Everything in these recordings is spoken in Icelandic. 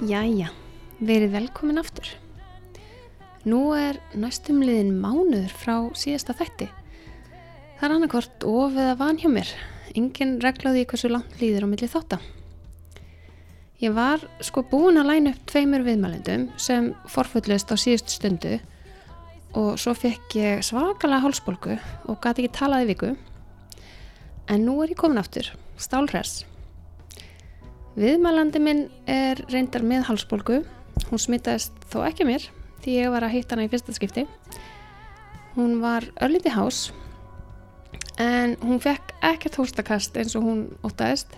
Jæja, verið velkomin aftur. Nú er næstum liðin mánuður frá síðasta þætti. Það er annarkvort of eða van hjá mér. Engin reglaði hversu langt líður á milli þátta. Ég var sko búin að læna upp tveimur viðmælendum sem forfullist á síðust stundu og svo fekk ég svakalega hálsbólgu og gæti ekki talaði viku. En nú er ég komin aftur, stálræs. Viðmælandi minn er reyndar með hálsbólgu. Hún smittaðist þó ekki mér því ég var að hitta hana í fyrsta skipti. Hún var örliti hás en hún fekk ekkert hóstakast eins og hún ótaðist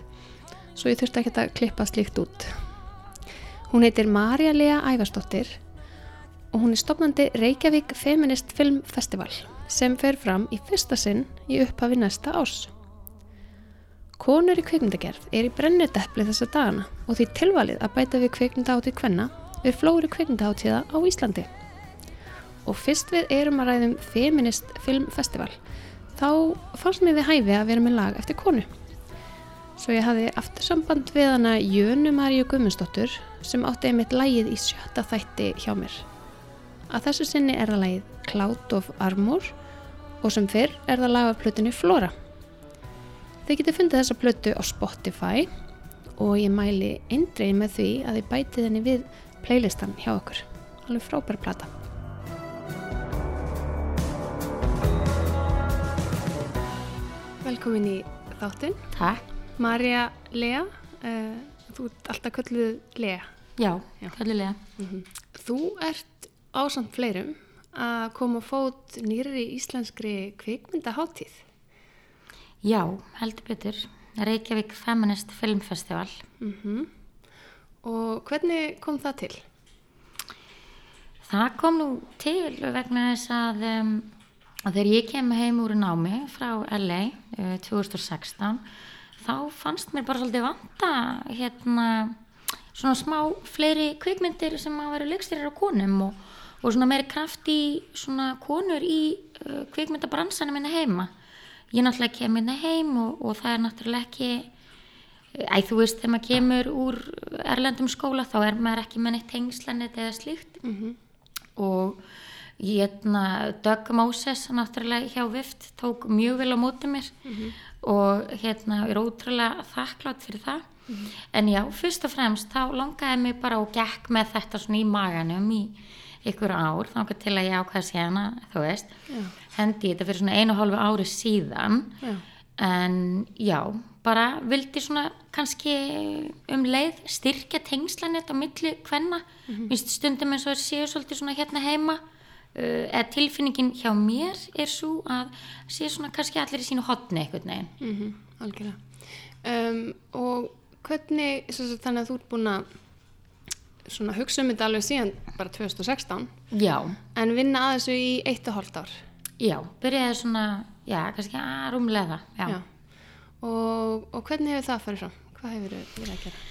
svo ég þurfti ekkert að klippa slíkt út. Hún heitir Marja Lea Ævarsdóttir og hún er stopnandi Reykjavík Feminist Film Festival sem fer fram í fyrsta sinn í upphafi næsta ás. Konur í kvikmyndagerð er í brennudeppli þessa dagana og því tilvalið að bæta við kvikmyndaháttið kvenna við flóri kvikmyndaháttíða á Íslandi. Og fyrst við erum að ræðum Feminist Film Festival þá fannst mér við hæfi að vera með lag eftir konu. Svo ég hafði aftursamband við hana Jönu Maríu Gumminsdóttur sem átti einmitt lægið í sjötta þætti hjá mér. Að þessu sinni er það lægið Cloud of Armor og sem fyrr er það lag af plötunni Flora. Þið getur fundið þessa plötu á Spotify og ég mæli eindreið með því að þið bætið henni við playlistan hjá okkur. Alveg frábær plata. Velkomin í þáttinn. Takk. Marja Lea, uh, þú ert alltaf kölluð Lea. Já, Já. köllulega. Þú ert ásamt fleirum að koma fót nýri íslenskri kvikmyndaháttíð. Já, heldur betur. Reykjavík Feminist Film Festival. Mm Og hvernig kom það til? Það kom nú til vegna þess að, um, að þegar ég kem heim úr námi frá LA uh, 2016 þá fannst mér bara svolítið vanta hérna svona smá fleiri kvikmyndir sem að vera leikstýrir á konum og, og svona meiri kraft í svona konur í uh, kvikmyndabransanum minna heima. Ég náttúrulega kem minna heim og, og það er náttúrulega ekki Æ, þú veist, þegar maður kemur úr erlendum skóla þá er maður ekki með neitt tengslanit eða slíkt. Mm -hmm. og hérna Doug Moses náttúrulega hjá Vift tók mjög vel á móti mér. Og hérna er ótrúlega þakklátt fyrir það. En já, fyrst og fremst þá langaði mig bara og gekk með þetta svona í maganum í ykkur ár þá til að ég ákvæða sérna, þú veist. Já. Hendi þetta fyrir svona einu og hálfu ári síðan Já. en já, bara vildi svona kannski um leið styrkja tengslanett á milli hvenna, mm -hmm. stundum eins og séu svolítið svona hérna heima uh, eða tilfinningin hjá mér er svo að séu svona kannski allir í sínu hotni einhvern veginn Mm algjörlega. Um, og hvernig, sagt, þannig að þú ert búin að svona hugsa um þetta alveg síðan bara 2016 já, en vinna að þessu í eitt og hálft ár. Já, byrjaði svona já, kannski að rúmlega já, Já. Og, og hvernig hefur það farið fram? Hvað hefur þið verið að gera?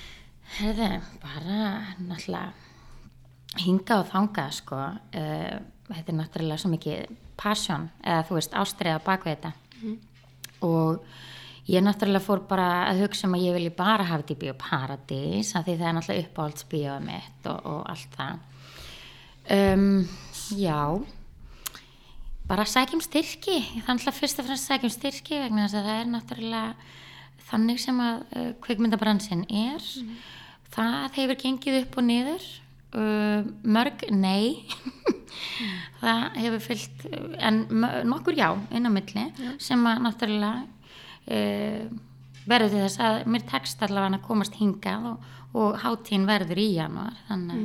Herði, bara náttúrulega hinga og þanga sko uh, þetta er náttúrulega svo mikið passion eða þú veist ástriða bak við þetta og ég náttúrulega fór bara að hugsa um að ég vilji bara hafa þetta í bíóparadís af því það er náttúrulega uppáhalds bíóið mitt og, og allt það um, já bara sækjum styrki. Er náttúrulega fyrst og fremst sækjum styrki vegna þess að það er náttúrulega þannig sem að uh, kvikmyndabransin er. Það hefur gengið upp og niður. Uh, mörg nei. Það hefur fyllt en mö- nokkur já inn á milli sem að náttúrulega uh, verður til þess að mér tekst allavega að komast hingað og, og hátíðin verður í januar þannig að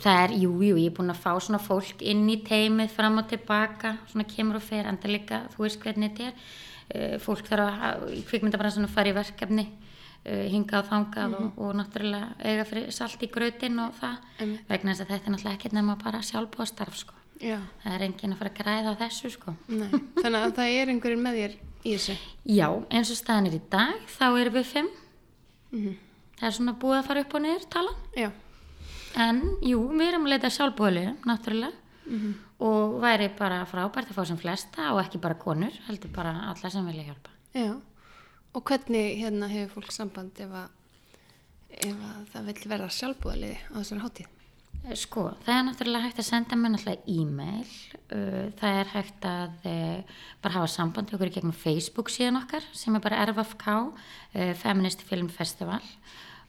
það er, jú, jú, ég er búin að fá svona fólk inn í teimið fram og tilbaka svona kemur og fer, enda líka þú veist hvernig þetta er Eh, fólk þarf að ha- í kvikmyndabransunum fara í verkefni eh, hingað og þangað og, og náttúrulega eiga fyrir salt í grötin og það Einmitt. vegna þess að þetta er náttúrulega ekkert nema bara sjálfbúa starf sko. Já. það er enginn að fara að græða á þessu sko. Nei. Þannig að það er einhverjum með þér í þessu. já, eins og staðan er í dag þá erum við fimm Mhm. það er svona búið að fara upp og niður talan Já. En jú, við erum að leita sjálfbúðli, náttúrulega, Mhm. og væri bara frábært að fá sem flesta og ekki bara konur, heldur bara alla sem vilja hjálpa. Já. Og hvernig hérna hefur fólk samband ef að ef að það vill verða sjálfbúðaliði á þessari hátíð? Sko, það er náttúrulega hægt að senda mér náttúrulega e-mail, uh, það er hægt að uh, bara hafa samband okkur í gegnum Facebook síðan okkar sem er bara RFFK, uh, Feminist Film Festival.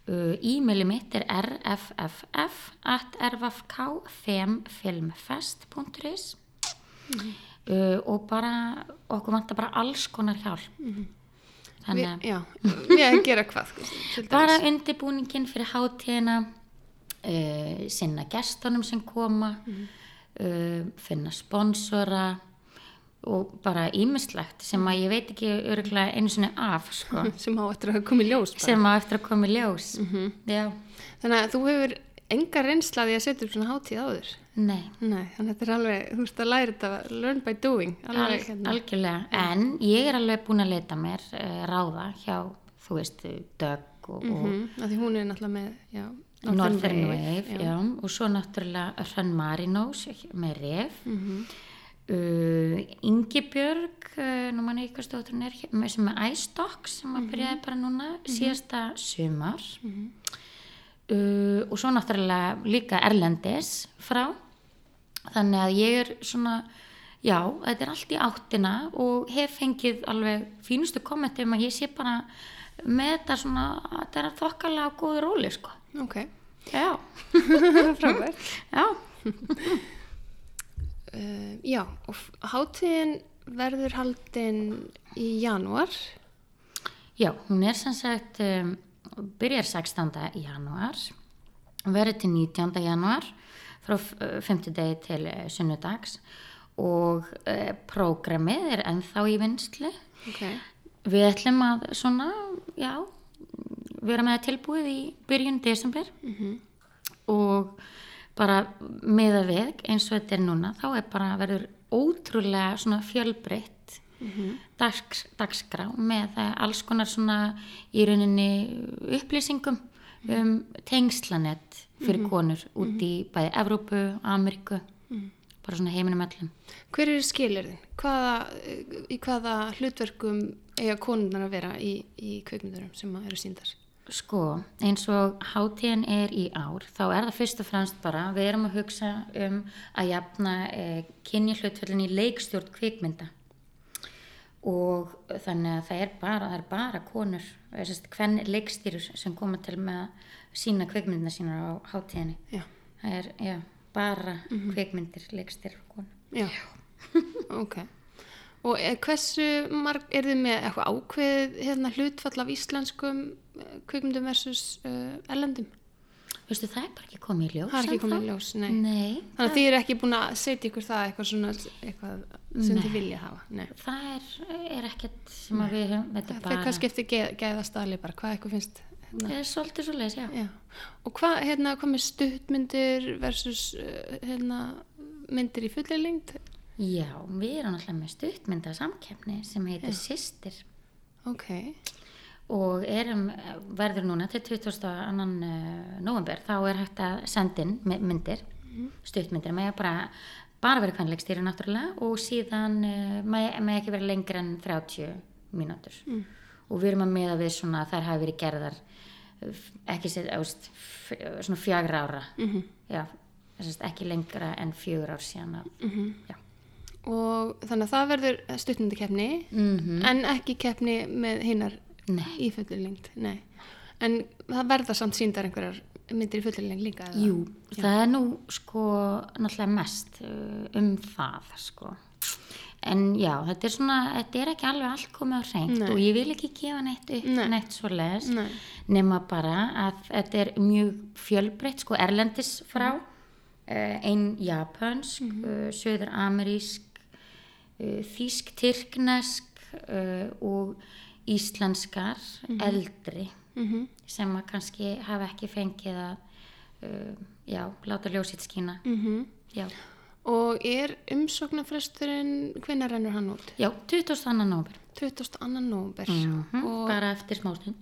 Uh, e-maili mitt er rfff at rfkfemfilmfest.is uh, og bara okkur vantar bara alls konar hjálp. Þannig að Vi, já, við að gera hvað? dæmis? bara undirbúningin fyrir hátíðina uh, sinna gestunum sem koma uh, finna sponsora og bara ímislegt sem að ég veit ekki örgulega einu sinni af sko, sem á eftir að koma í ljós bara. sem á eftir að koma í ljós já, Þannig að þú hefur enga reynslaði að setja upp svona hátíð áður. nei Nei, þannig að þetta er alveg, þú veist að læra þetta, learn by doing. Al, Alveg, hérna. algjörlega, en ég er alveg búin að leta mér uh, ráða hjá, þú veist, Dögg og, og Mm Því hún er náttúrulega með, já, Northern Wave, já. og svo náttúrulega Hrönn Marinós með ref Mhm. Uh, Ingibjörg uh, nú manni eitthvað stótturinn er með- sem er iStock sem að byrjaði bara núna síðasta sumar. Uh, og svo náttúrulega líka Erlendis frá. Þannig að ég er svona já, þetta er allt í áttina og hef fengið alveg fínustu kommenti um að ég sé bara með þetta svona, þetta er þokkalega á góðu róli sko. Ok, Já, frábært. já, Uh, já, og hátíðin verður haldin í janúar. já, hún er sem sagt, um, byrjar 16. januar, verður til 19. januar, frá 5. degi til uh, sunnudags og uh, prógramið er ennþá í vinslu. Ok, Við ætlum að svona, já, vera með tilbúið í byrjun desember og bara meða við eins og þetta er núna, þá er bara verður ótrúlega svona fjölbreytt dags, dagskrá með það alls konar svona í rauninni upplýsingum um tengslanett fyrir konur út í bæði Evrópu, Ameríku, bara svona heiminum öllum. hver eru skilirðin? Hvaða, í hvaða hlutverkum eiga konurnar að vera í, í kveikmyndurum sem eru síndar? Sko, eins og hátíðin er í ár, þá er það fyrst og fremst bara, við erum að hugsa um að jafna eh, kynni hlutföllin í leikstjórn kvikmynda og þannig að það er bara, það er bara konur, hvern leikstýrur sem koma til með að sína kvikmyndina sína á hátíðinni. Já, Það er, já, bara kvikmyndir leikstýrur konur. já, ok. Og er, hversu marg, er þið með eitthvað ákveðið hérna, hlutfall af íslenskum eh, kveikmyndum versus uh, ellendum? Veistu, það er bara ekki komið í ljós. Það er ekki komið í ljós, nei. Nei, Þannig að þið eru ekki búin að setja ykkur það eitthvað svona, eitthvað sem Nei. þið vilja hafa. Nei. það er, er ekkert sem að við Það er bara... kannski eftir geð, geðastali bara, hvað eitthvað finnst. Hérna. Það er svolítið svo leiðis, já. Já. Og hvað, hérna, hvað með stuttmyndir versus uh, hérna, myndir í fulli lengt? Já, við erum alltaf með stuttmynda samkeppni sem heitir Sistir Ok, og erum, verður núna til 22. november, þá er hægt að senda inn my- myndir, stuttmyndir, með bara, bara verið kvænleikstýri náttúrulega og síðan með, með ekki verið lengri en 30 mínútur. Og við erum að meða við svona þær hafi verið gerðar f- ekki sér, ást, svona fjagra ára, já, þess að ekki lengra en fjögur ár síðan að, já. og þannig að það verður stuttmyndikeppni Mm en ekki keppni með hinnar Nei. í fulli lengt, nei. En það verða samt síndar einhverjar myndir í fulli lengt líka? eða? Jú, það er nú sko náttúrulega mest uh, um það sko. En já, þetta er svona, þetta er ekki alveg allt komið á hreint Nei. og ég vil ekki gefa neitt upp, Nei. neitt svo les, Nei. nema bara að þetta er mjög fjölbreytt, sko, erlendis frá, uh, ein japansk, uh, söður amerísk, uh, þýsk, tyrknesk uh, og íslenskar, eldri Mhm. sem að kannski hafa ekki fengið að uh, já, láta ljósitt skína Mhm. já, Og er umsóknarfresturinn, hvenær rennur hann út? já 22. nóver 22. nóvember. mm Og bara eftir smástund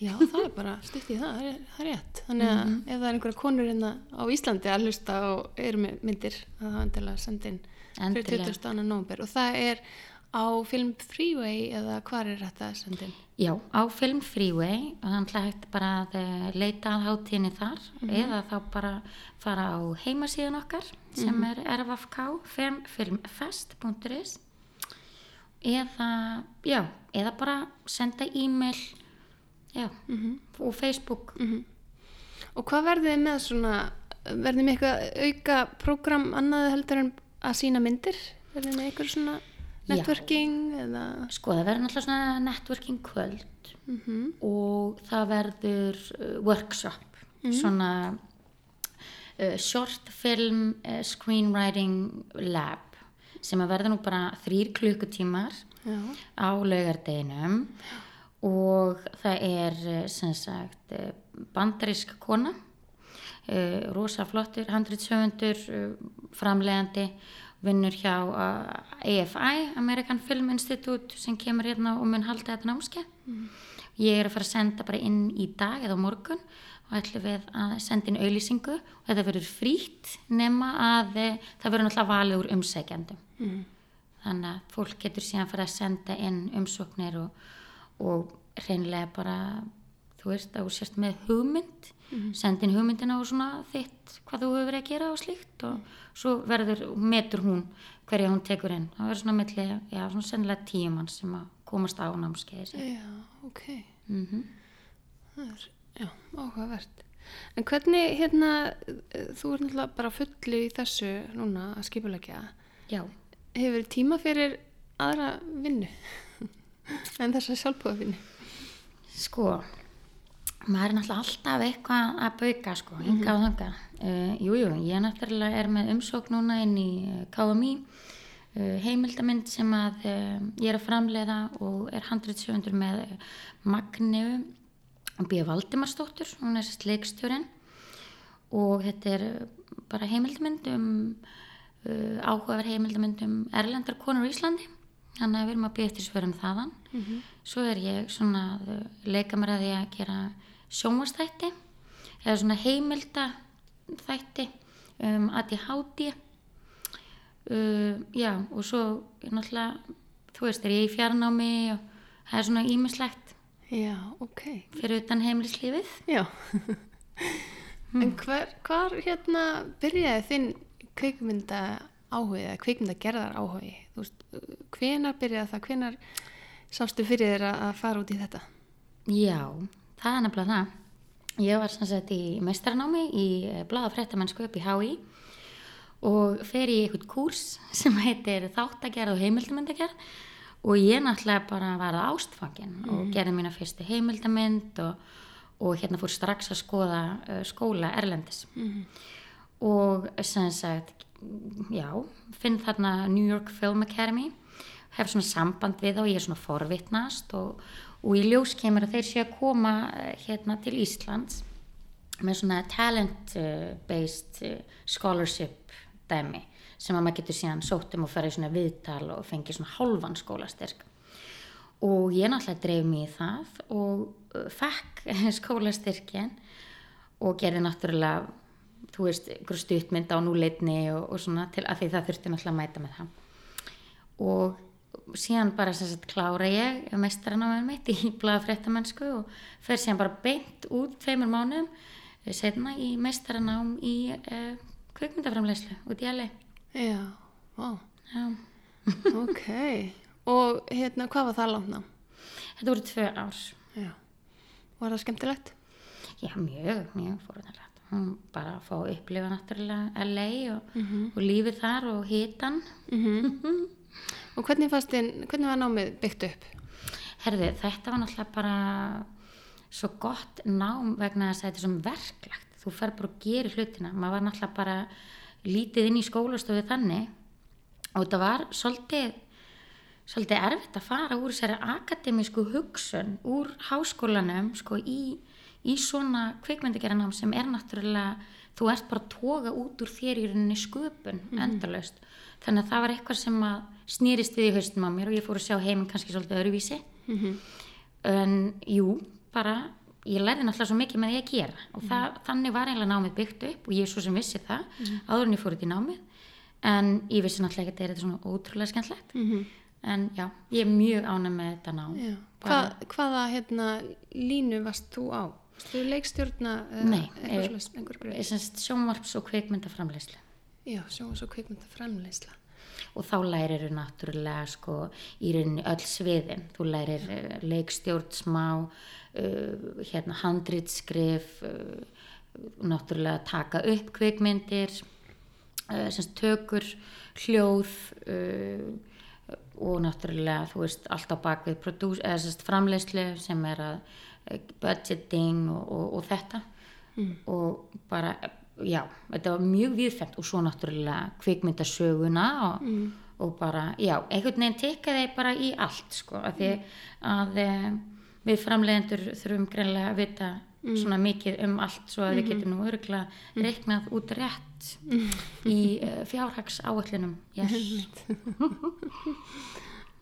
já, það er bara stutt í það, það er, rétt. Þannig að Mhm. ef það er einhverja konur hérna á Íslandi að hlusta og eru myndir, að það er endilega inn fyrir Endilega. 22. nóvember. Og það er á Film Freeway eða hvar er þetta sendin? Já, á Film Freeway og þannig að hægt bara að eh, leita að hátíðinni þar eða þá bara fara á heimasíðan okkar sem er rfk filmfest.is eða, já, eða bara senda e-mail já, og Facebook Og hvað verðið þið með svona, verðið þið með eitthvað auka prógram annað heldur en að sína myndir? Verðið þið með eitthvað svona. Networking eða? Sko það verður náttúrulega svona networking kvöld og það verður uh, workshop, svona uh, short film uh, screenwriting lab sem að verður nú bara þrýr klukkutímar Já. á laugardeginum og það er uh, sem sagt uh, bandarísk kona uh, rosa flottur, handritsöfundur framlegandi vinnur hjá uh, AFI American Film Institute sem kemur hérna og mun halda þetta námskeið. Ég er að fara að senda bara inn í dag eða morgun og ætlum við að senda inn auðlýsingu og þetta verður frýtt nema að eh, það verður náttúrulega valið úr umsækjandum Mm. þannig að fólk getur síðan fara að senda inn umsóknir og, og hreinlega bara þú veist að þú sérst með hugmynd senda inn hugmyndina og svona þitt hvað þú hefur verið að gera og slíkt og svo verður, metur hún hverja hún tekur inn, það verður svona milli já, svona sennilega tíum mann sem að komast á námskeiði sér Já, ok. mm Það er, já, áhugavert. En hvernig, hérna, þú ert náttúrulega bara fullu í þessu núna að skipulegja. Já, Hefur tíma fyrir aðra vinnu en þessa sjálfbúða vinnu? Sko, maður er náttúrulega alltaf eitthvað að bauka sko, hinga og þanga. Uh, jú, jú, ég náttúrulega er með umsókn núna inn í uh, KMI, uh, heimildamind sem að uh, ég er að framleiða og er 107 með Magniu B. Valdimarsdóttur, hún er sérst leikstjórin og þetta er bara heimildamind um uh, áhugaver heimildamind um erlendar konur í Íslandi. Þannig að við erum að byggja eftir svörum þaðan. Svo er ég svona leika mér að því að gera sjónvastætti eða svona heimildaþætti um ADHD uh, já og svo náttúrulega þú veist er ég í fjarnámi og það er svona ímislegt Já, ok. fyrir utan heimilislífið Já. En hver, hvar hérna byrjaði þinn kvikmynda áhugi eða kvikmynda gerðar áhugi? Þú veist, hvenar byrjaði það? Hvenar sástu fyrir þér að að fara út í þetta? Já, það er nefnilega það. Ég var sagt í meistaranámi í bladafrættamennsku upp í HÍ og fer í einhvern kúrs sem heitir þáttagerð og heimildamyndagerð og ég náttúrulega bara var að ástfangin og gerði mína fyrstu heimildamynd og, og hérna fór strax að skoða uh, skóla Erlendis. Og sem sagt, já, finn þarna New York Film Academy hef svona samband við þá, ég er svona forvitnast og, og í ljós kemur að þeir séu að koma eh, hérna til Íslands með svona talent-based eh, scholarship dæmi sem að maður getur síðan sótt um og ferði svona viðtal og fengi svona hálfan skólastyrk. Og ég náttúrulega dreif mig í það og uh, fekk skólastyrkin og gerði náttúrulega þú veist, ykkur stuttmynd á núleitni og, og svona til að því það þurfti náttúrulega að mæta með það. Og síðan bara sagt klára ég meistaranámið mitt í blaða fréttamennsku og fer síðan bara beint út tveimur mánuðum setna í meistaranám í uh, kvikmyndaframleyslu út í LA Já, vá, Já. ok. Og hérna, hvað var það ná? Þetta voru tvö ár. Já. Var það skemmtilegt? Já, mjög, mjög fórhundarlegt. Hún bara að fá að upplifa náttúrulega LA og, og lífið þar og hitan. Og hvernig fannst þinn, hvernig var námið byggt upp? Herði, þetta var náttúrulega bara svo gott nám vegna þess að þetta er svona verklagt. Þú fer bara að gera hlutina. Maður var náttúrulega bara lítið inn í skólastofu þannig og þetta var svolítið svolítið erfitt að fara úr þessari akademísku hugsun úr háskólanum sko í, í svona kvikmyndagerðanám sem er náttúrulega þú ert bara að toga út úr þér í rauninni sköpun endalaust þannig að það var eitthvað sem að snýrist við í haustum á mér og ég fór að sjá heiminn kannski svolítið öðruvísi. En jú, bara ég lærði náttúrulega svo mikið með því að gera og það, þannig var eiginlega námið byggt upp og ég er svo sem vissi það áður en ég fór út í námið. En ég vissi náttúrulega ekki að þetta er svona ótrúlega skemmtlegt en já, ég er mjög ánæg með þetta nám. Hvað, hvaða hérna, línu varst þú á? Þú leikstjórna eða Nei, einhver? Ég semst sjónvarps og kveikmyndaframleyslu Já, sjónvars og kvikmynda framleysla. Og þá lærir þú náttúrulega sko í rauninni öll sviðin. Þú lærir uh, leikstjórn smá uh, hérna handritskrif uh, náttúrulega taka upp kvikmyndir semst tökur hljóð uh, og náttúrulega þú veist allt á bakvið produce, eða semst framleyslu sem er að budgeting og, og, og þetta. Og bara já, þetta var mjög viðfæmt og svo náttúrulega kvikmyndasöguna og, og bara, já, einhvern veginn tekkaði bara í allt sko, af því að e, við framleiðendur þurfum greinlega að vita svona mikið um allt svo að við getum nú örgulega reiknað út rétt í e, fjárhags áallunum yes.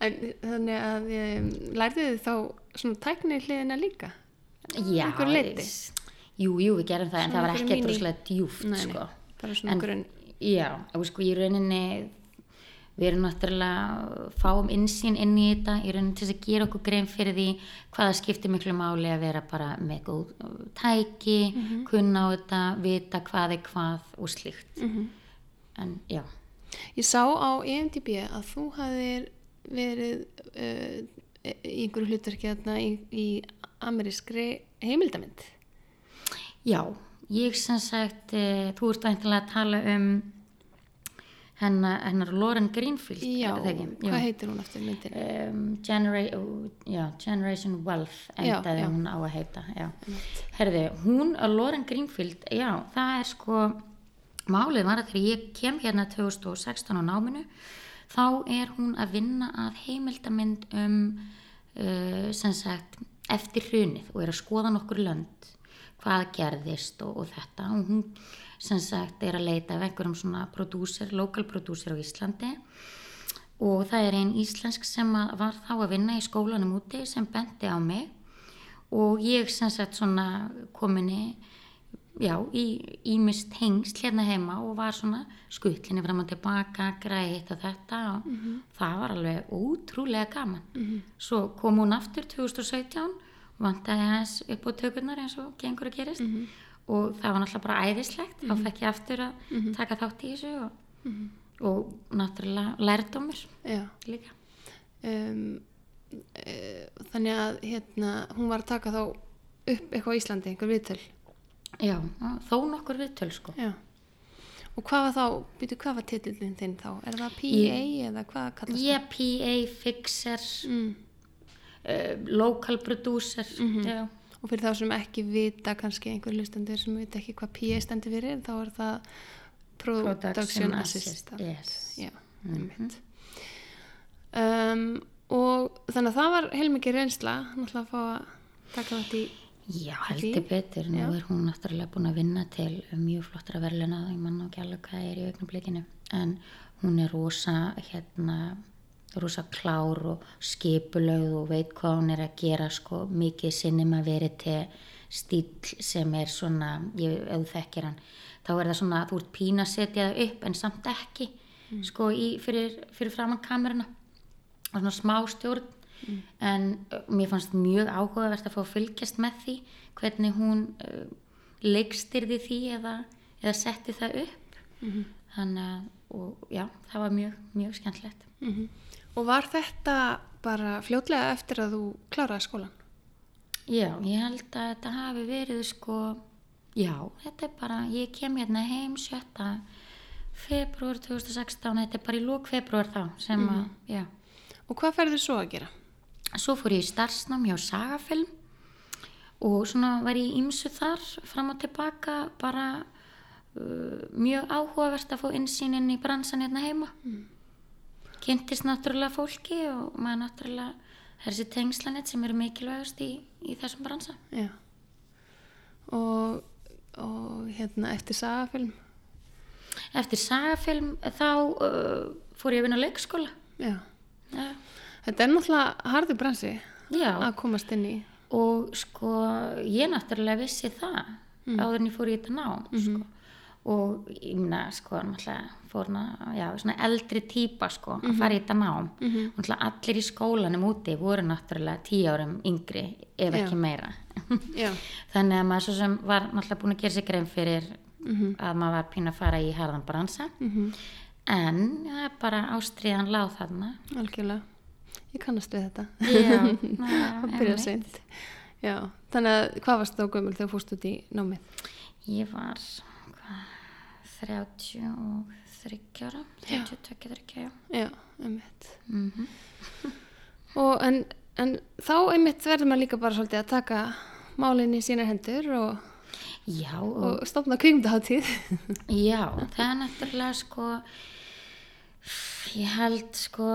En þannig að um, lærðu þið þá svona tækni hliðina líka? já, Einhver leyti? Jú, jú, við gerum það en það var míní- droslega djúft sko bara svona grunn. Já, og sko í rauninni við erum náttúrulega fáum insýn inn í þetta í rauninni til þess að gera okkur grein fyrir því hvaða skiptir miklu máli að vera bara með góð tæki kunna á þetta, vita hvað er hvað og slíkt en já, Ég sá á EMDB að þú hafðir verið uh, í einhverju hlutverki í, í amerískri heimildamind. Já ég sem sagt, uh, þú ert væntanlega að tala um hennar, hennar Lauren Greenfield Já, hvað heitir hún aftur myndin? um, Genera já, Generation Wealth endaði já. hún á að heita herði, hún Lauren Greenfield já, það er sko málið var að þegar ég kem hérna 2016 á náminu þá er hún að vinna að heimildamind um uh, sem sagt eftir hrunið og er að skoða nokkur lönd hvað gerðist og, og þetta. Og hún sem sagt er að leita af einhverjum svona prodúser, lokal prodúser á Íslandi. Og það er einn íslensk sem var þá að vinna í skólanum úti sem bendi á mig. Og ég sem sagt svona kominni já, í ímist hengsl hérna heima og var svona skuttlinni fram og tilbaka, græði hitt og þetta. Og það var alveg ótrúlega gaman. Svo kom hún aftur 2017 vantaði hans upp á tökurnar eins og gengur að gerist og það var náttúrulega bara æðislegt þá fekk ég aftur að taka þátt í þessu og, og náttúrulega lærdómur Já. líka. Um, uh, þannig að hérna, hún var að taka þá upp eitthvað á Íslandi, einhver viðtöl. Já, þó nokkur viðtöl sko. Já. Og hvað var þá, býtu, hvað var titillin þinn þá? Er það PA eða hvað kallast Ég PA, fixer, Mm. Uh, local producer, já. Og fyrir þá sem ekki vita kannski einhver hlustendur sem vita ekki hvað PA stendur fyrir, þá er það Production, Assistant. Yes. Já, einmitt. Um, og þannig að það var heilmikið reynsla, náttúrulega að fá að taka þetta í, Já, heldur betur. Nú er hún náttúrulega búin að vinna til mjög flottra verðluna, ég mann ekki alveg hvað er í augnablikinu. En hún er rosa, hérna, rosa klár og skipulögð og veit hvað hún er að gera, sko, mikið sinnum að veri til stíl sem er svona, ég, þekkir hann, þá er það svona, þú ert pína að setja það upp en samt ekki, sko, í, fyrir, fyrir framann kameruna. Og svona smá stjórn. En uh, mér fannst mjög áhugavert að fá að fylgjast með því hvernig hún uh, leikstyrði því eða, eða setti það upp. Þannig að og, já, það var mjög, mjög skemmtilegt. Mm Og var þetta bara fljótlega eftir að þú kláraði skólan? já, ég held að þetta hafi verið sko já, þetta er bara, ég kem hérna heim 7. februar 2016 þetta er bara í lók februar þá sem að, já Og hvað ferðu svo að gera? Svo fór ég í starfsnám hjá Sagafilm og svona var ég ímsu þar fram og tilbaka bara uh, mjög áhugavert að fá insýnin í bransan hérna heima. Kynntist náttúrulega fólki og maður náttúrulega, það er þessi tengslanett sem eru mikilvægast í, í þessum bransa. Já. Og, og hérna eftir sagafilm? Eftir Sagafilm þá uh, fór ég að vinna á leikskóla. Já. Ja. Þetta er náttúrulega harði bransi Já. að komast inn í. og sko ég náttúrulega vissi það áður en ég fór í þetta nám sko. Og ég meina sko náttúrulega fór hana, já, svona eldri típa sko að fara í þetta nám. Mhm. og náttúrulega allir í skólanum úti voru náttúrulega tíu árum yngri ef Já. ekki meira. Já, þannig að maður svo sem var náttúrulega búin að gera sér grein fyrir Mhm. að maður var pín að fara í harðan bransa. En það er bara ástriðan láð þarna. Algjörlega. Ég kannast við þetta. Já, að byrja seint. Já, þannig að hvað varst þá gömul þegar fórst út í námið? Ég var 33 ára 32, 33 já, einmitt. Mm -hmm. og en, en þá einmitt verður maður líka bara svolítið að taka málinn í sínar hendur og, já, og, og stopna kvikmyndaháttíð já, það er náttúrulega sko ég held sko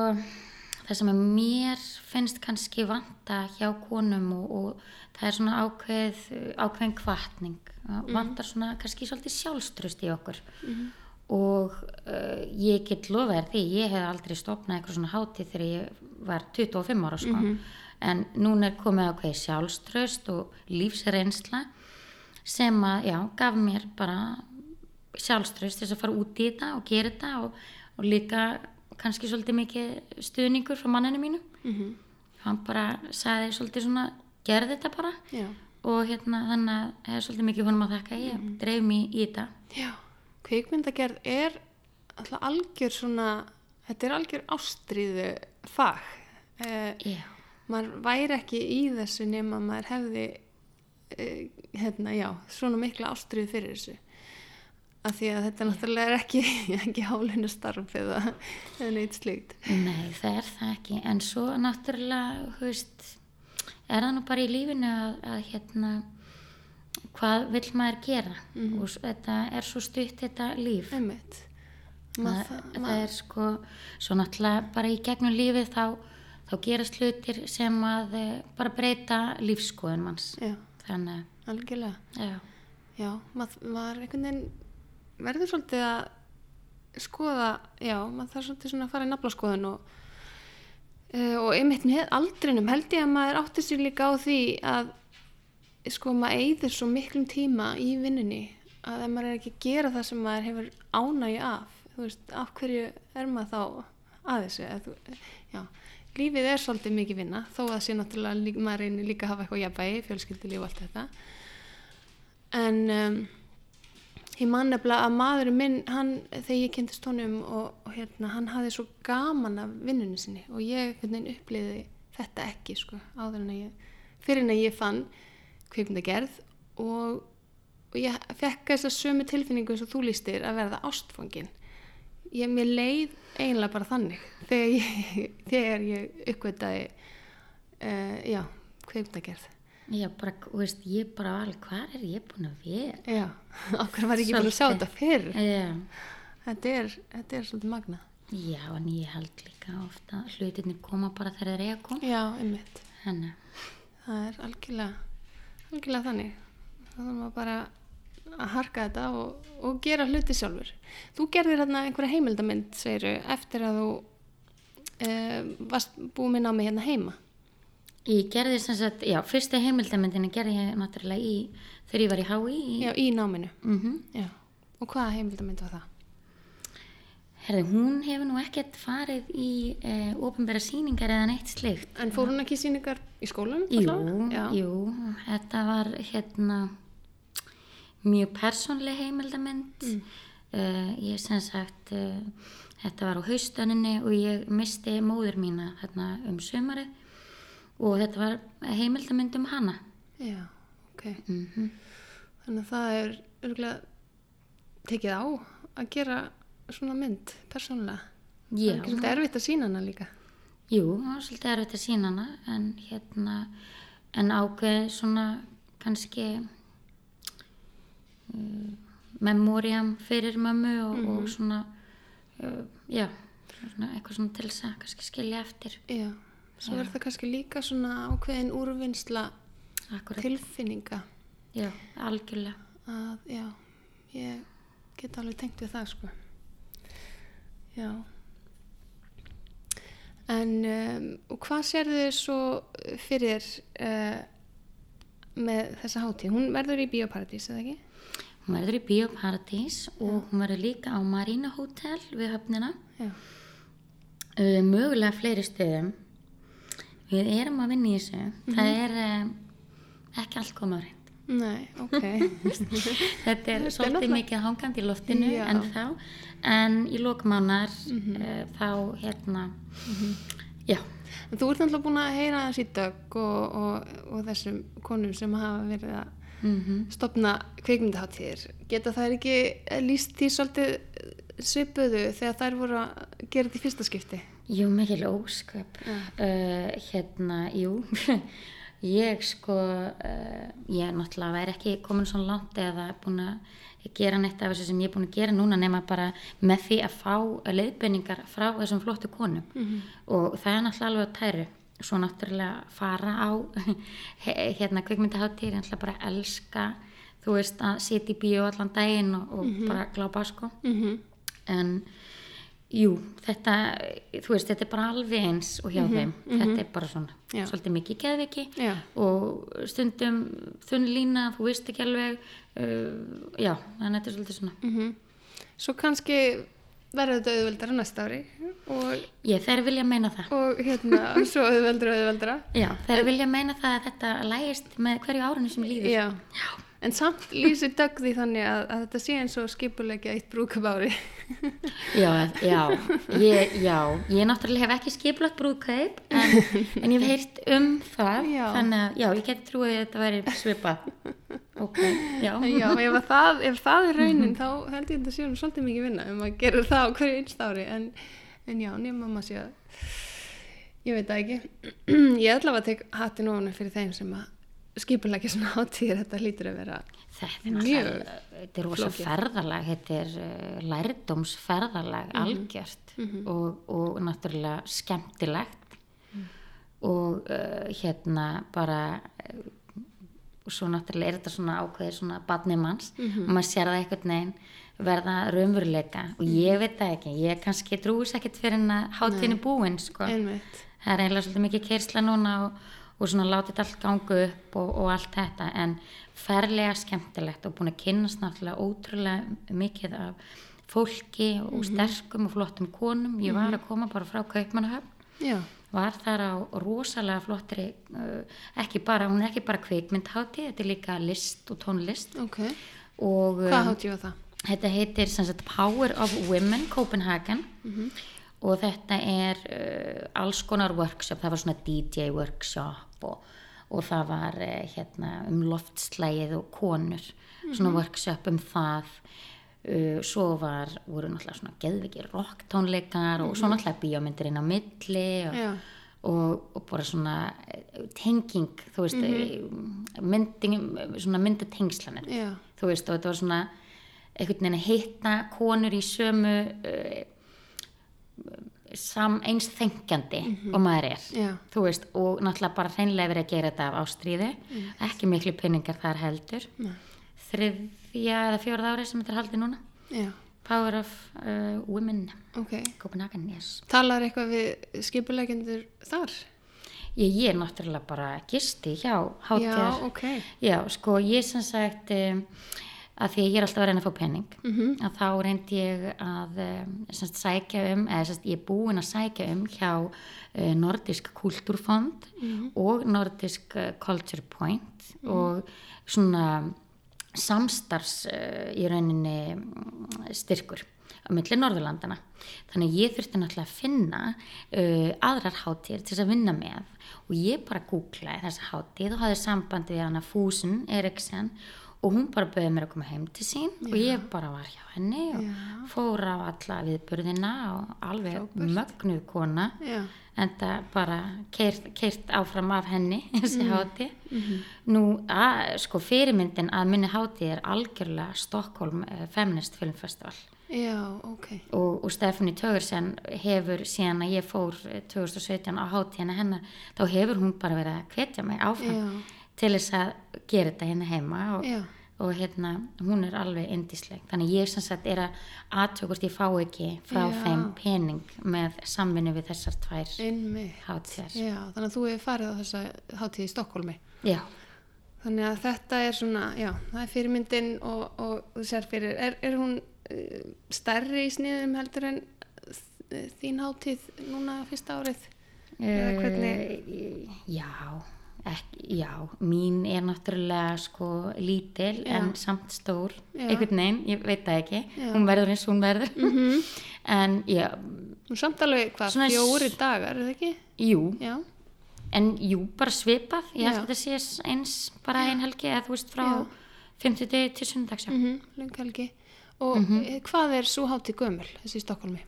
það sem mér finnst kannski vanta hjá konum og, og það er svona ákveð ákveðin kvartning vantar svona kannski svolítið sjálfstrust í okkur. Og uh, ég get lofa þér því ég hef aldrei stopnað eitthvað svona hátíð þegar ég var 25 ára sko. En núna er komið ákveði sjálfstrust og lífsreynsla sem að, já, gaf mér bara sjálfströst þess að fara út í þetta og gera þetta og, og líka kannski svolítið mikið stuðningur frá manninu mínu. Mhm. hann bara sagði svolítið svona gerði þetta bara. Já, og hérna þannig að það er svolítið mikið honum að þakka. Ég dreif mér í þetta. Já, kvikmyndagerð er alltaf algjör svona þetta er algjör ástríðu fag. Eh, já, maður væri ekki í þessu nema maður hefði eh, hérna, já, svona mikla ástriðu fyrir þessu. Af því að þetta náttúrulega er ekki, ekki hálinu starf eða, neitt slíkt. Nei það er það ekki. En svo náttúrulega þú veist, er það nú bara í lífinu að, að hérna hvað vill maður gera? Og s- þetta er svo stutt þetta líf. Einmitt. Það, Mað, það er sko svo náttúrulega bara í gegnum lífið þá, þá gerast hlutir sem að eh, bara breyta lífskoðun manns. Já, þannig algjörlega. Að já, já, maður, maður einhvern veginn verður svolítið að skoða, já, maður þarf svolítið svona að fara í naflaskoðun og Uh, og einmitt með aldrinum held ég að maður átti sér líka á því að sko maður eyður svo miklum tíma í vinnunni að ef maður er ekki að gera það sem maður hefur ánægju af þú veist, af hverju er maður þá að þessu? Að þú, já, lífið er svolítið mikið vinna þó að sé náttúrulega líka, maður reynir líka að hafa eitthvað jafnvægi, fjölskyldulíf og allt þetta. En um, ég man nefnilega að maðurinn minn hann, þegar ég kynntist honum og, og hérna, hann hafði svo gaman af vinnunni sinni og ég uppliði þetta ekki sko, áður en að ég fyrir en að ég fann kvikmyndagerð og, og ég fekk þess að sömu tilfinningu og þú lístir að verða ástfangin. Ég, mér leið eiginlega bara þannig þegar ég, þegar ég uppgötaði uh, já, kvikmyndagerð já bara, þú veist, ég bara alveg, hvað er ég búin að vera? Já, okkur var ég ekki búin að sjá þetta fyrr? Já, þetta er, þetta er svolítið magna já, en ég held líka ofta að hlutirnir koma bara þegar þeir eiga að koma. Já, einmitt. Henni, það er algjörlega algjörlega þannig. Þarf maður bara að harka þetta og, og gera hluti sjálfur. Þú gerðir hérna einhverja heimildamind segiru, eftir að þú uh, varst búið með námi hérna heima ég gerði sem sagt, já, fyrsta heimildamindinu gerði ég náttúrulega í, þegar ég var í HÍ í, já, í náminu mm já. og hvaða heimildamind var það? Herði, hún hefur nú ekkert farið í eh, ofinbæra sýningar eða neitt slikt. en fór hún ekki í sýningar í skólanum? Jú, allavega? jú, þetta var hérna mjög persónleg heimildamind. Mm. ég sem sagt, uh, þetta var á haustaninni og ég misti móður mína þarna um sumarið og þetta var heimildamind um hana. já, ok. Mm þannig að það er örgulega tekið á að gera svona mynd persónulega. Það Já, er ekki svolítið erfitt að sína hana líka. Jú, það var svolítið erfitt að sína hana en hérna, en ákveð svona kannski uh, memóriam fyrir mömmu og, og svona uh, já, svona eitthvað svona til þess að kannski skilja eftir. Já, svo er það kannski líka svona ákveðin úrvinnsla Akkurat, tilfinninga já, algjörlega að já, ég get alveg tengt við það sko. Já. En um, og hvað sérðu þið svo fyrir uh, með þessa hátíð? Hún verður í Bíóparadís, eða ekki? hún verður í Bíóparadís og hún verður líka á Marina Hotel við höfnina Já. uh, mögulega fleiri stöðum við erum að vinna í þessu það er uh, ekki allt komað hreint Nei, ok. þetta er svolítið mikið hangandi í loftinu Já. en þá en í lokmánar Mhm. uh, þá hérna já, En þú ert náttúrulega búin að heyra þessi dögg og, og, og þessum konum sem hafa verið að mm stopna kveikmyndaháttíðir. Geta þær ekki líst því svolítið svipuðu þegar þær voru að gera þetta í fyrsta skipti? Jú mikil ósköp. Uh, hérna, jú. Ég sko uh, ég náttúrulega væri ekki komin svo langt eða búin að gera neitt af þessu sem ég er búin að gera núna nema bara með því að fá leiðbenningar frá þessum flottu konum. Og það er náttúrulega alveg að tæru. Svo náttúrulega fara á hérna kvikmyndaháttíð ég náttúrulega bara elska þú veist að sitja í bíó allan daginn og, og bara glápa sko. Mm -hmm. en jú, þetta þú veist, þetta er bara alveg eins og hjá þeim, þetta er bara svona Já. svolítið mikið geðviki Já. og stundum þunn lína, þú veist ekki alveg uh, já, þannig að þetta er svolítið svona Mhm. Svo kannski verður þetta auðveldara næsta ári og, ég, þeir vilja meina það og hérna svo auðveldara auðveldara. já, þeir vilja meina það að þetta lægist með hverju árinu sem líður Já. En samt lýsir dögg því þannig að, að þetta sé eins og skipulegja eitt brúkup ári. Já, já, ég, já, ég náttúrulega hef ekki skiplagt brúðkaup en, en ég hef heyrt um það Já. þannig að já, ég get trúið að þetta væri svipað ok, já, Já, ef, að það, ef það er raunin þá held ég að þetta sé nú svolítið mikið vinna um að gera það á hverju einst ári en, en já, nema maður sé að ég veit það ekki ég ætla að tek hattin ofan fyrir þeim sem að skipulegja svona hátíðir þetta lítur að vera þetta er Mjög þetta er rosa ferðalag þetta er uh, lærdómsferðalag algjört og, og náttúrulega skemmtilegt. Og uh, hérna bara og svo náttúrulega er þetta svona ákveðið svona badnimanns og maður sér það einhvern veginn verða raunveruleika. Og ég veit það ekki, ég kannski trúis ekkert fyrir er búin sko. það er eiginlega svolítið mikið keirsla núna og, og svona látið allt gangu upp og, og allt þetta en ferlega skemmtilegt og búin að kynnast náttúrulega ótrúlega mikið af fólki og sterkum og flottum konum. Ég var að koma bara frá Kaupmannahöfn. Var þar á rosalega flottri uh, ekki bara, hún er ekki bara kvikmyndhátti þetta er líka list og tónlist. Ok. Og Hvað um, hátíð var það? Þetta heitir sagt Power of Women Copenhagen og þetta er uh, alls konar workshop, það var svona DJ workshop og, og það var uh, hérna um loftslægið og konur, svona workshop um það. Uh, svo var, voru náttúrulega svona geðvikið rocktónleikar og svo náttúrulega bíómyndir inn á milli og, og, og bara svona eh, tenging, þú veist mm mynding, svona myndatengslanir þú veist og þetta var svona einhvern veginn að hitta konur í sömu uh, sam eins þengjandi og maður er. Já. þú veist og náttúrulega bara hreinlega verið að gera þetta af ástríði ekki miklu pinningar þar heldur. Nei. þriðja eða fjórða ári sem þetta er haldið núna. Já, Power of uh, Women. Ok. Copenhagen, yes. Talar eitthvað við skipulegjendur þar? ég, ég er náttúrulega bara gisti hjá Já, hátíðar ok. Já, sko, ég sem sagt um, að því ég er alltaf að reyna að fá penning Mhm. að þá reyndi ég að um, sem sagt, sækja um, eða sem sagt, ég er búin að sækja um hjá uh, Nordisk Kulturfond Mhm. og Nordisk uh, Culture Point og svona samstarfs uh, í rauninni mm, styrkur á milli Norðurlandana. Þannig ég þurfti náttúrulega að finna uh, aðrar hátíðir til þess að vinna með og ég bara googlaði þessa hátíð og hafði sambandi við hana Fúsun Eriksen og hún bara bauði mér að koma heim til sín og ég bara var hjá henni og Já. fór á alla viðburðina og alveg mögnuð kona Já, en það bara keirt, áfram af henni þessi Mm. hátíð Mhm. nú að, sko fyrirmyndin að minni hátíð er algjörlega Stockholm uh, Feminist Film Festival já, ok og, og Stefani Tögursen hefur síðan að ég fór eh, 2017 á hátíðina hennar þá hefur hún bara verið að hvetja mig áfram Já. Til þess að gera þetta hérna heima og, og hérna hún er alveg indisleg þannig ég sem sagt er að aðtökust ég fá ekki frá Já. þeim pening með samvinnu við þessar tvær hátíðar. Þannig að þú hefur farið á þessa hátíð í Stokkólmi já, þannig að þetta er svona, já, það er fyrirmyndin og, og þú sér fyrir, er, er hún uh, stærri í sniðum heldur en þín hátíð núna fyrsta árið? Eða hvernig- Eh, Já, ekki, já, mín er náttúrulega sko lítil Já. en samt stór, Já. einhvern veginn, ég veit það ekki, Já. hún verður eins og hún verður, Mhm. en já, Nú samt alveg hvað, fjóri dagar, er það ekki? jú, Já, en jú, bara svipað, ég held að þetta sé eins bara ein helgi eða þú veist frá Já. 50 degi til sundags, já. mm -hmm, Og mm hvað er svo hátíð gömul, þessi í Stokkólmi?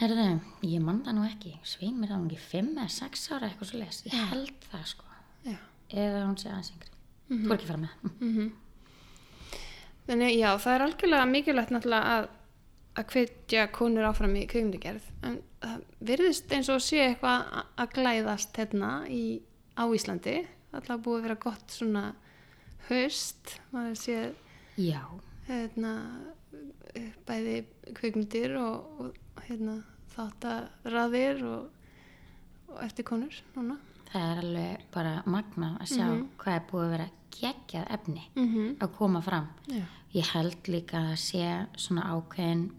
Herðu, ég man það nú ekki, sveimir það nú ekki 5 eða 6 ára eitthvað svo les, ég held það sko. Eða hún sé aðeins yngri, þú er ekki fara með. Þannig, já, það er algjörlega mikilvægt náttúrulega að, að hvetja konur áfram í kveimdigerð. En það virðist eins og sé eitthvað að glæðast hérna í, á Íslandi. Alltaf búið að vera gott svona höst. maður sé Já, hérna, bæði kveikmyndir og, og hérna, þáttaraðir og, og eftir konur núna. Það er alveg bara magna að sjá hvað er búið að vera geggjað efni Mm -hmm. að koma fram. Já. Ég held líka að sé svona ákveðin,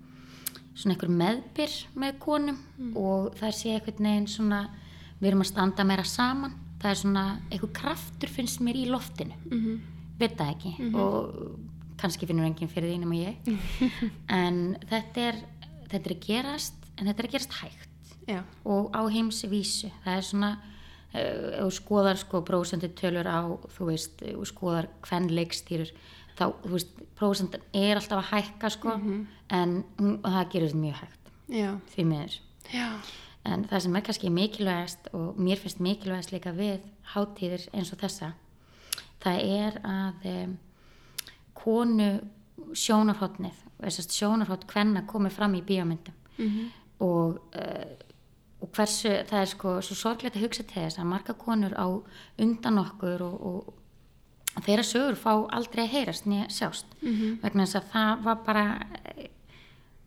svona einhver meðbyr með konum og það sé einhvern veginn svona, við erum að standa meira saman, það er svona einhver kraftur finnst mér í loftinu, Mm veit það ekki og kannski finnur enginn fyrir því nema ég, en þetta er, þetta er að gerast, en þetta er að gerast hægt Já. og á heimsvísu það er svona ef þú skoðar sko prósentu tölur á þú veist, þú skoðar hvern leikstýrur þá, þú veist, prósentan er alltaf að hækka sko en hún, það gerir mjög hægt. Já. því miður. Já. en það sem er kannski mikilvægast og mér finnst mikilvægast líka við hátíðir eins og þessa það er að um, konu sjónarhóttnið þessast sjónarhótt hvenna komið fram í bíómyndum. Mm og, uh, og hversu það er sko svo sorglegt að hugsa til þess að marga konur á undan okkur og, og þeirra sögur fá aldrei að heyrast nýja sjást. Mhm. vegna þess að það var bara eh,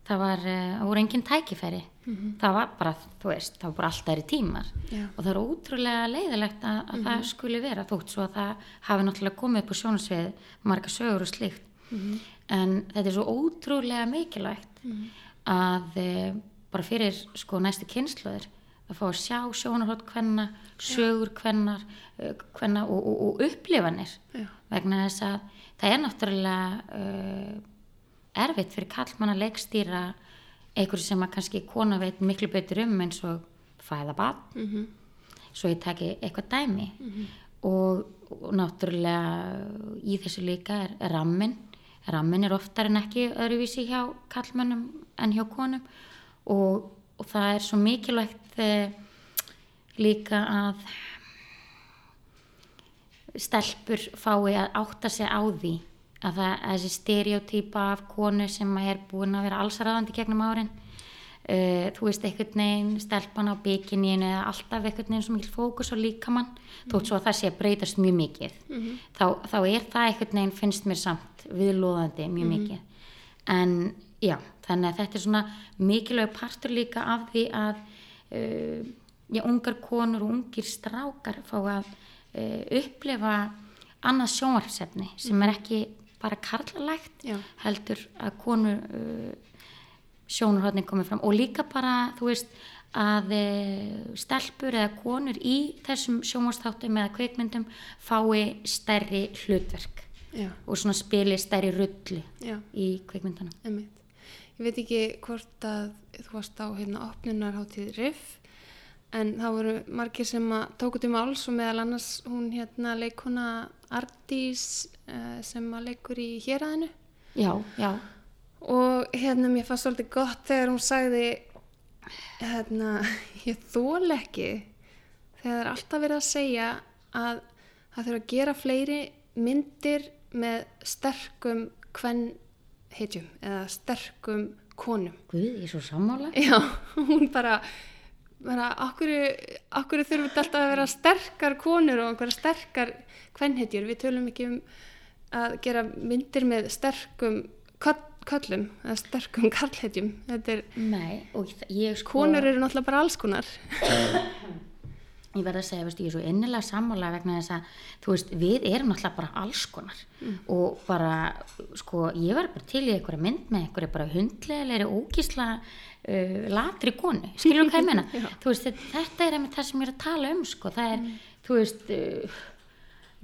það var, uh, það voru engin tækifæri. Það var bara, þú veist, það var bara alltaf í tímar. Já. og það er ótrúlega leiðilegt að, að það skuli vera þótt svo að það hafi náttúrulega komið upp á sjónasvið marga sögur og slíkt. En þetta er svo ótrúlega mikilvægt að e, bara fyrir sko næstu kynsluður að fá að sjá sjónarhótt hvenna, sögur hvennar, hvenna og, og, og upplifanir. Já. vegna þess að það er náttúrulega uh, erfitt fyrir kallmann að leikstýra einhverju sem að kannski kona veit miklu betur um eins og fæða bad Mhm. svo ég taki eitthvað dæmi. Og, og náttúrulega í þessu líka er, er rammin rammin er oftar en ekki öðruvísi hjá kallmönnum en hjá konum og, og það er svo mikilvægt eh, líka að stelpur fái að átta sig á því að, það, að þessi stereotýpa af konu sem er búin að vera allsaraðandi gegnum árin uh, þú veist einhvern veginn stelpan á bikininu eða alltaf einhvern veginn svo mikil fókus á líkamann þótt svo að það sé að breytast mjög mikið. Þá, þá er það einhvern veginn finnst mér samt viðlóðandi mjög mikið. En já, þannig að þetta er svona mikilvæg partur líka af því að uh, já, ungar konur og ungir strákar fá að uh, upplifa annað sjónvarpsefni sem er ekki bara karlalægt Já. heldur að konur uh, sjónarhóttning komið fram og líka bara, þú veist, að stelpur eða konur í þessum sjónvarstáttum eða kveikmyndum fái stærri hlutverk Já. og svona spili stærri rulli í kveikmyndana. Einmitt. Ég veit ekki hvort að þú varst á hérna opnunarháttíð RIF en það voru margir sem að tóku til máls og meðal annars hún hérna leikona Ardís uh, sem að leikur í héræðinu Já, já, og hérna mér fannst svolítið gott þegar hún sagði hérna ég þól ekki þegar er alltaf verið að segja að það þurfa að gera fleiri myndir með sterkum hvern heitjum eða sterkum konum guð, ég er svo sammála. Já, hún bara, bara okkur, þurfum við alltaf að vera sterkar konur og einhverja sterkar kvennhetjur. Við tölum ekki um að gera myndir með sterkum köllum eða sterkum karlhetjum. Þetta er, Nei, ég sko... konur eru náttúrulega bara alls konar. ég verð að segja, veist, ég er svo innilega sammála vegna þess að, þú veist, við erum náttúrulega bara alls konar. Og bara, sko, ég var bara til í einhverja mynd með einhverja bara hundlegri ógísla uh, latri konu, skilur hvað ég meina? Þú veist, þetta, er einmitt það sem ég er að tala um sko, það er, þú veist uh,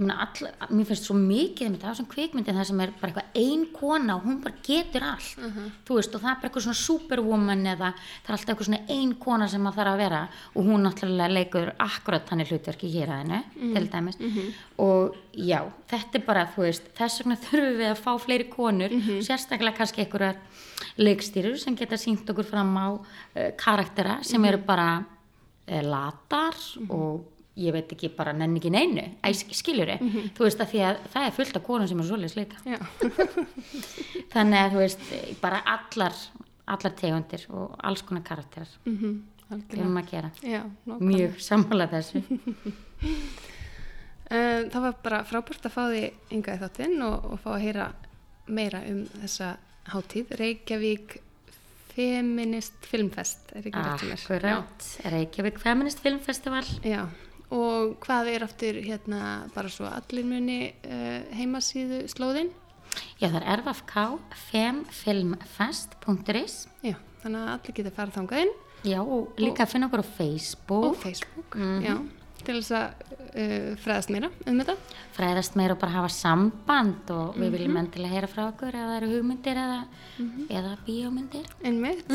all, mér finnst svo mikið einmitt af þessum kvikmyndin það sem er bara eitthvað ein kona og hún bara getur allt. Þú veist, og það er bara eitthvað svona superwoman eða það er alltaf eitthvað svona ein kona sem maður þarf að vera og hún náttúrulega leikur akkurat hann í hlutverki hér að hennu til dæmis. Og já, þetta er bara þú veist, þess vegna þurfum við að fá fleiri konur, sérstaklega kannski einhverjar leikstýrur sem geta sínt okkur fram á uh, karaktera sem eru bara uh, latar og ég veit ekki bara nenni ekki neinu skiljur þú veist að því að það er fullt af konum sem er svoleiðis líka. Já. þannig að þú veist bara allar, allar tegundir og alls konar karakterar. Mhm, við algjörlega. erum að gera. Já, mjög sammála þessu. Um, það var bara frábært að fá því ynga í þáttinn og, og fá að heyra meira um þessa hátíð Reykjavík Feminist Filmfest er ekki rétt hjá mér? Akkurat, Reykjavík Feminist Film Festival Já. Og hvað er aftur hérna bara svo allir muni uh, heimasíðu slóðin? Já, það er rfk femfilmfest.is Já, þannig að allir geta farið þangað inn Já, og líka að finna okkur á Facebook og Facebook, já, til þess að uh, fræðast meira um þetta. fræðast meira og bara hafa samband og við Mhm. viljum endilega heyra frá okkur ef það eru hugmyndir eða, Mhm. eða bíómyndir Einmitt.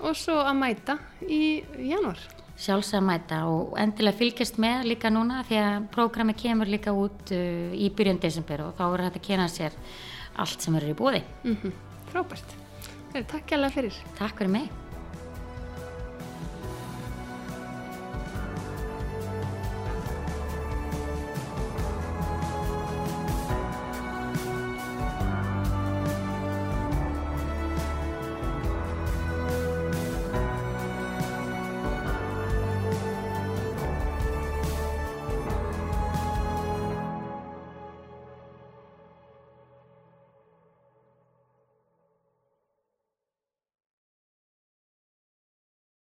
Og svo að mæta í janúar. Sjálfsög að mæta og endilega fylgjast með líka núna því að prógrami kemur líka út uh, í byrjun desember og þá verður þetta að kena sér allt sem eru í bóði. Mm Frábært. Heyrðu, Takk hérlega fyrir. Takk fyrir mig.